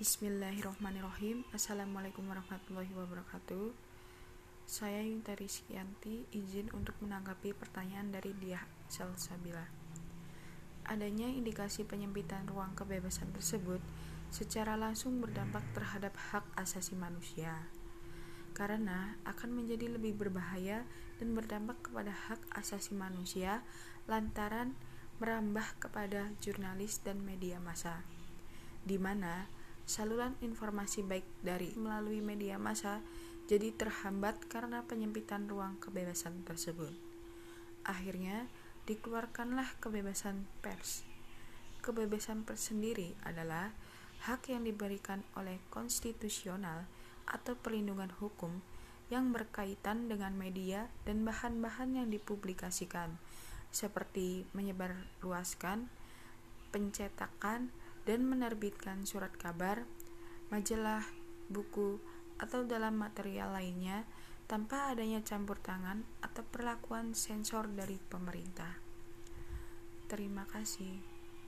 Bismillahirrahmanirrahim. Assalamualaikum warahmatullahi wabarakatuh. Saya Yunta Rizkyanti izin untuk menanggapi pertanyaan dari Diah Salsabila. Adanya indikasi penyempitan ruang kebebasan tersebut secara langsung berdampak terhadap hak asasi manusia karena akan menjadi lebih berbahaya dan berdampak kepada hak asasi manusia lantaran merambah kepada jurnalis dan media massa di mana saluran informasi baik dari melalui media massa jadi terhambat karena penyempitan ruang kebebasan tersebut. Akhirnya, dikeluarkanlah kebebasan pers. Kebebasan pers sendiri adalah hak yang diberikan oleh konstitusional atau perlindungan hukum yang berkaitan dengan media dan bahan-bahan yang dipublikasikan, seperti menyebarluaskan, pencetakan, dan menerbitkan surat kabar, majalah, buku, atau dalam material lainnya tanpa adanya campur tangan atau perlakuan sensor dari pemerintah. Terima kasih.